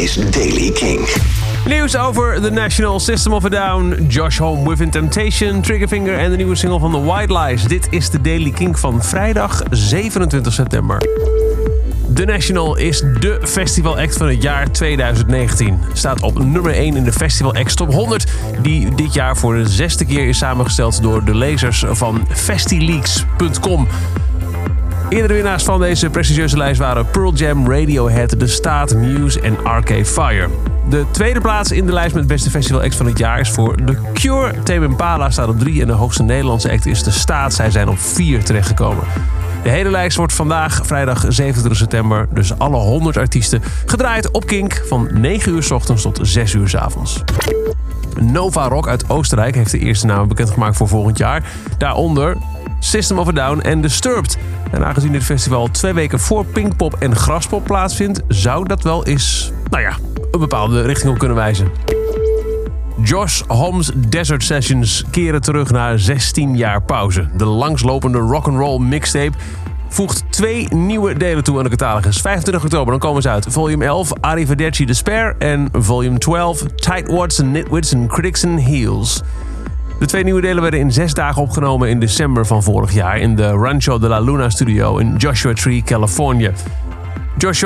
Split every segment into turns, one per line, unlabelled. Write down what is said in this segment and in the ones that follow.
is Daily King.
Nieuws over The National System of a Down, Josh Home Within Temptation, Triggerfinger en de nieuwe single van The White Lies. Dit is de Daily King van vrijdag 27 september. The National is de festival act van het jaar 2019. Staat op nummer 1 in de Festival Act Top 100, die dit jaar voor de zesde keer is samengesteld door de lezers van festileaks.com. Eerdere winnaars van deze prestigieuze lijst waren Pearl Jam, Radiohead, The Staat, Muse en Arcade Fire. De tweede plaats in de lijst met beste festival acts van het jaar is voor The Cure. Tame Impala staat op 3 en de hoogste Nederlandse act is De Staat. Zij zijn op 4 terechtgekomen. De hele lijst wordt vandaag, vrijdag 27 september, dus alle 100 artiesten, gedraaid op Kink van 9 uur s ochtends tot 6 uur s avonds. Nova Rock uit Oostenrijk heeft de eerste namen bekendgemaakt voor volgend jaar. Daaronder System of a Down en Disturbed. En aangezien dit festival twee weken voor Pinkpop en Graspop plaatsvindt, zou dat wel eens, nou ja, een bepaalde richting op kunnen wijzen. Josh Homs Desert Sessions keren terug na 16 jaar pauze. De langslopende rock'n'roll mixtape voegt twee nieuwe delen toe aan de catalogus. 25 oktober, dan komen ze uit. Volume 11, Arrivederci Despair. En volume 12, Tightwads and Nitwits and Critics Heels. De twee nieuwe delen werden in zes dagen opgenomen in december van vorig jaar... in de Rancho de la Luna studio in Joshua Tree, Californië. Josh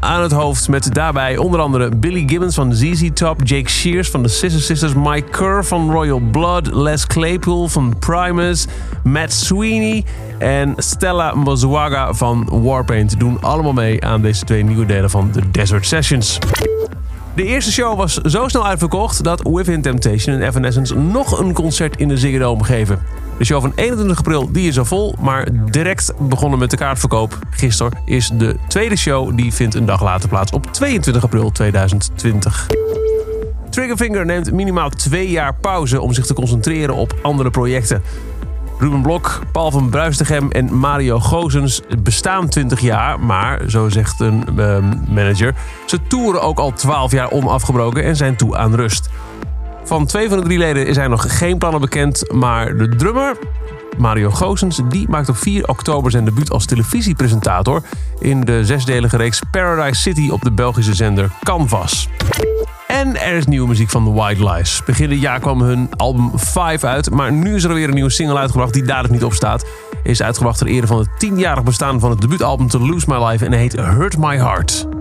aan het hoofd met daarbij onder andere Billy Gibbons van ZZ Top, Jake Shears van de Sister Sisters, Mike Kerr van Royal Blood, Les Claypool van Primus, Matt Sweeney en Stella Mozuaga van Warpaint doen allemaal mee aan deze twee nieuwe delen van The Desert Sessions. De eerste show was zo snel uitverkocht dat Within Temptation en Evanescence nog een concert in de Ziggo Dome geven. De show van 21 april die is al vol, maar direct begonnen met de kaartverkoop. Gisteren is de tweede show, die vindt een dag later plaats op 22 april 2020. Triggerfinger neemt minimaal twee jaar pauze om zich te concentreren op andere projecten. Ruben Blok, Paul van Bruistegem en Mario Gozens bestaan 20 jaar, maar, zo zegt een uh, manager, ze toeren ook al 12 jaar onafgebroken en zijn toe aan rust. Van twee van de drie leden zijn nog geen plannen bekend, maar de drummer, Mario Gozens, die maakt op 4 oktober zijn debuut als televisiepresentator in de zesdelige reeks Paradise City op de Belgische zender Canvas. En er is nieuwe muziek van The White Lies. Begin jaar kwam hun album 5 uit, maar nu is er weer een nieuwe single uitgebracht die daar niet op staat. Is uitgebracht ter ere van het 10-jarig bestaan van het debuutalbum To Lose My Life en heet Hurt My Heart.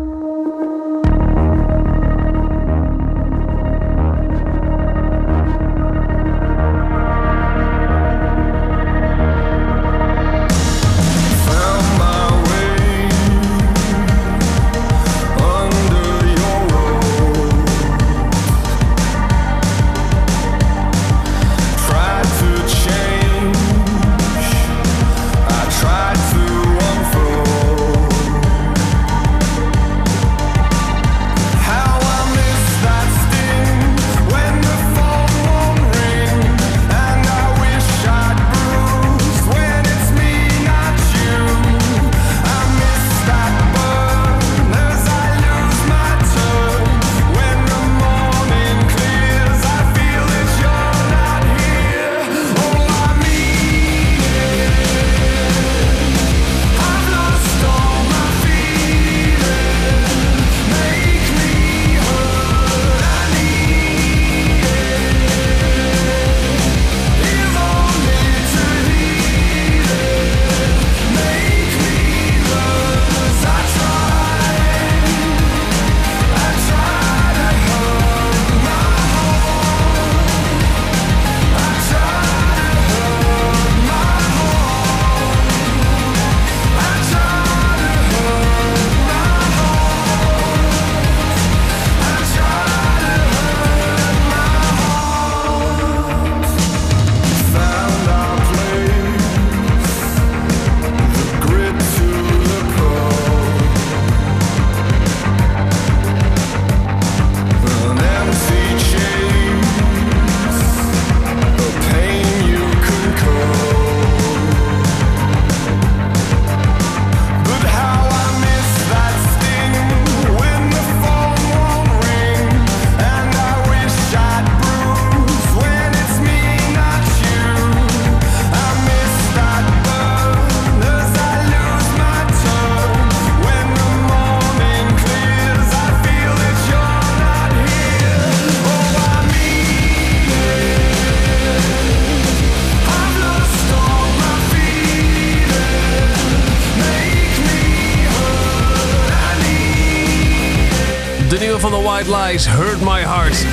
Single van The White Lies, Hurt My Heart.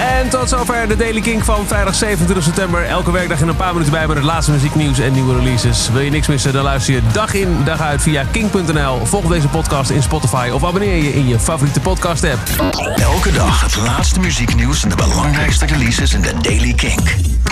En tot zover de Daily King van vrijdag 27 september. Elke werkdag in een paar minuten bij met het laatste muzieknieuws en nieuwe releases. Wil je niks missen, dan luister je dag in, dag uit via king.nl. Volg deze podcast in Spotify of abonneer je in je favoriete podcast app.
Elke dag het laatste muzieknieuws en de belangrijkste releases in de Daily Kink.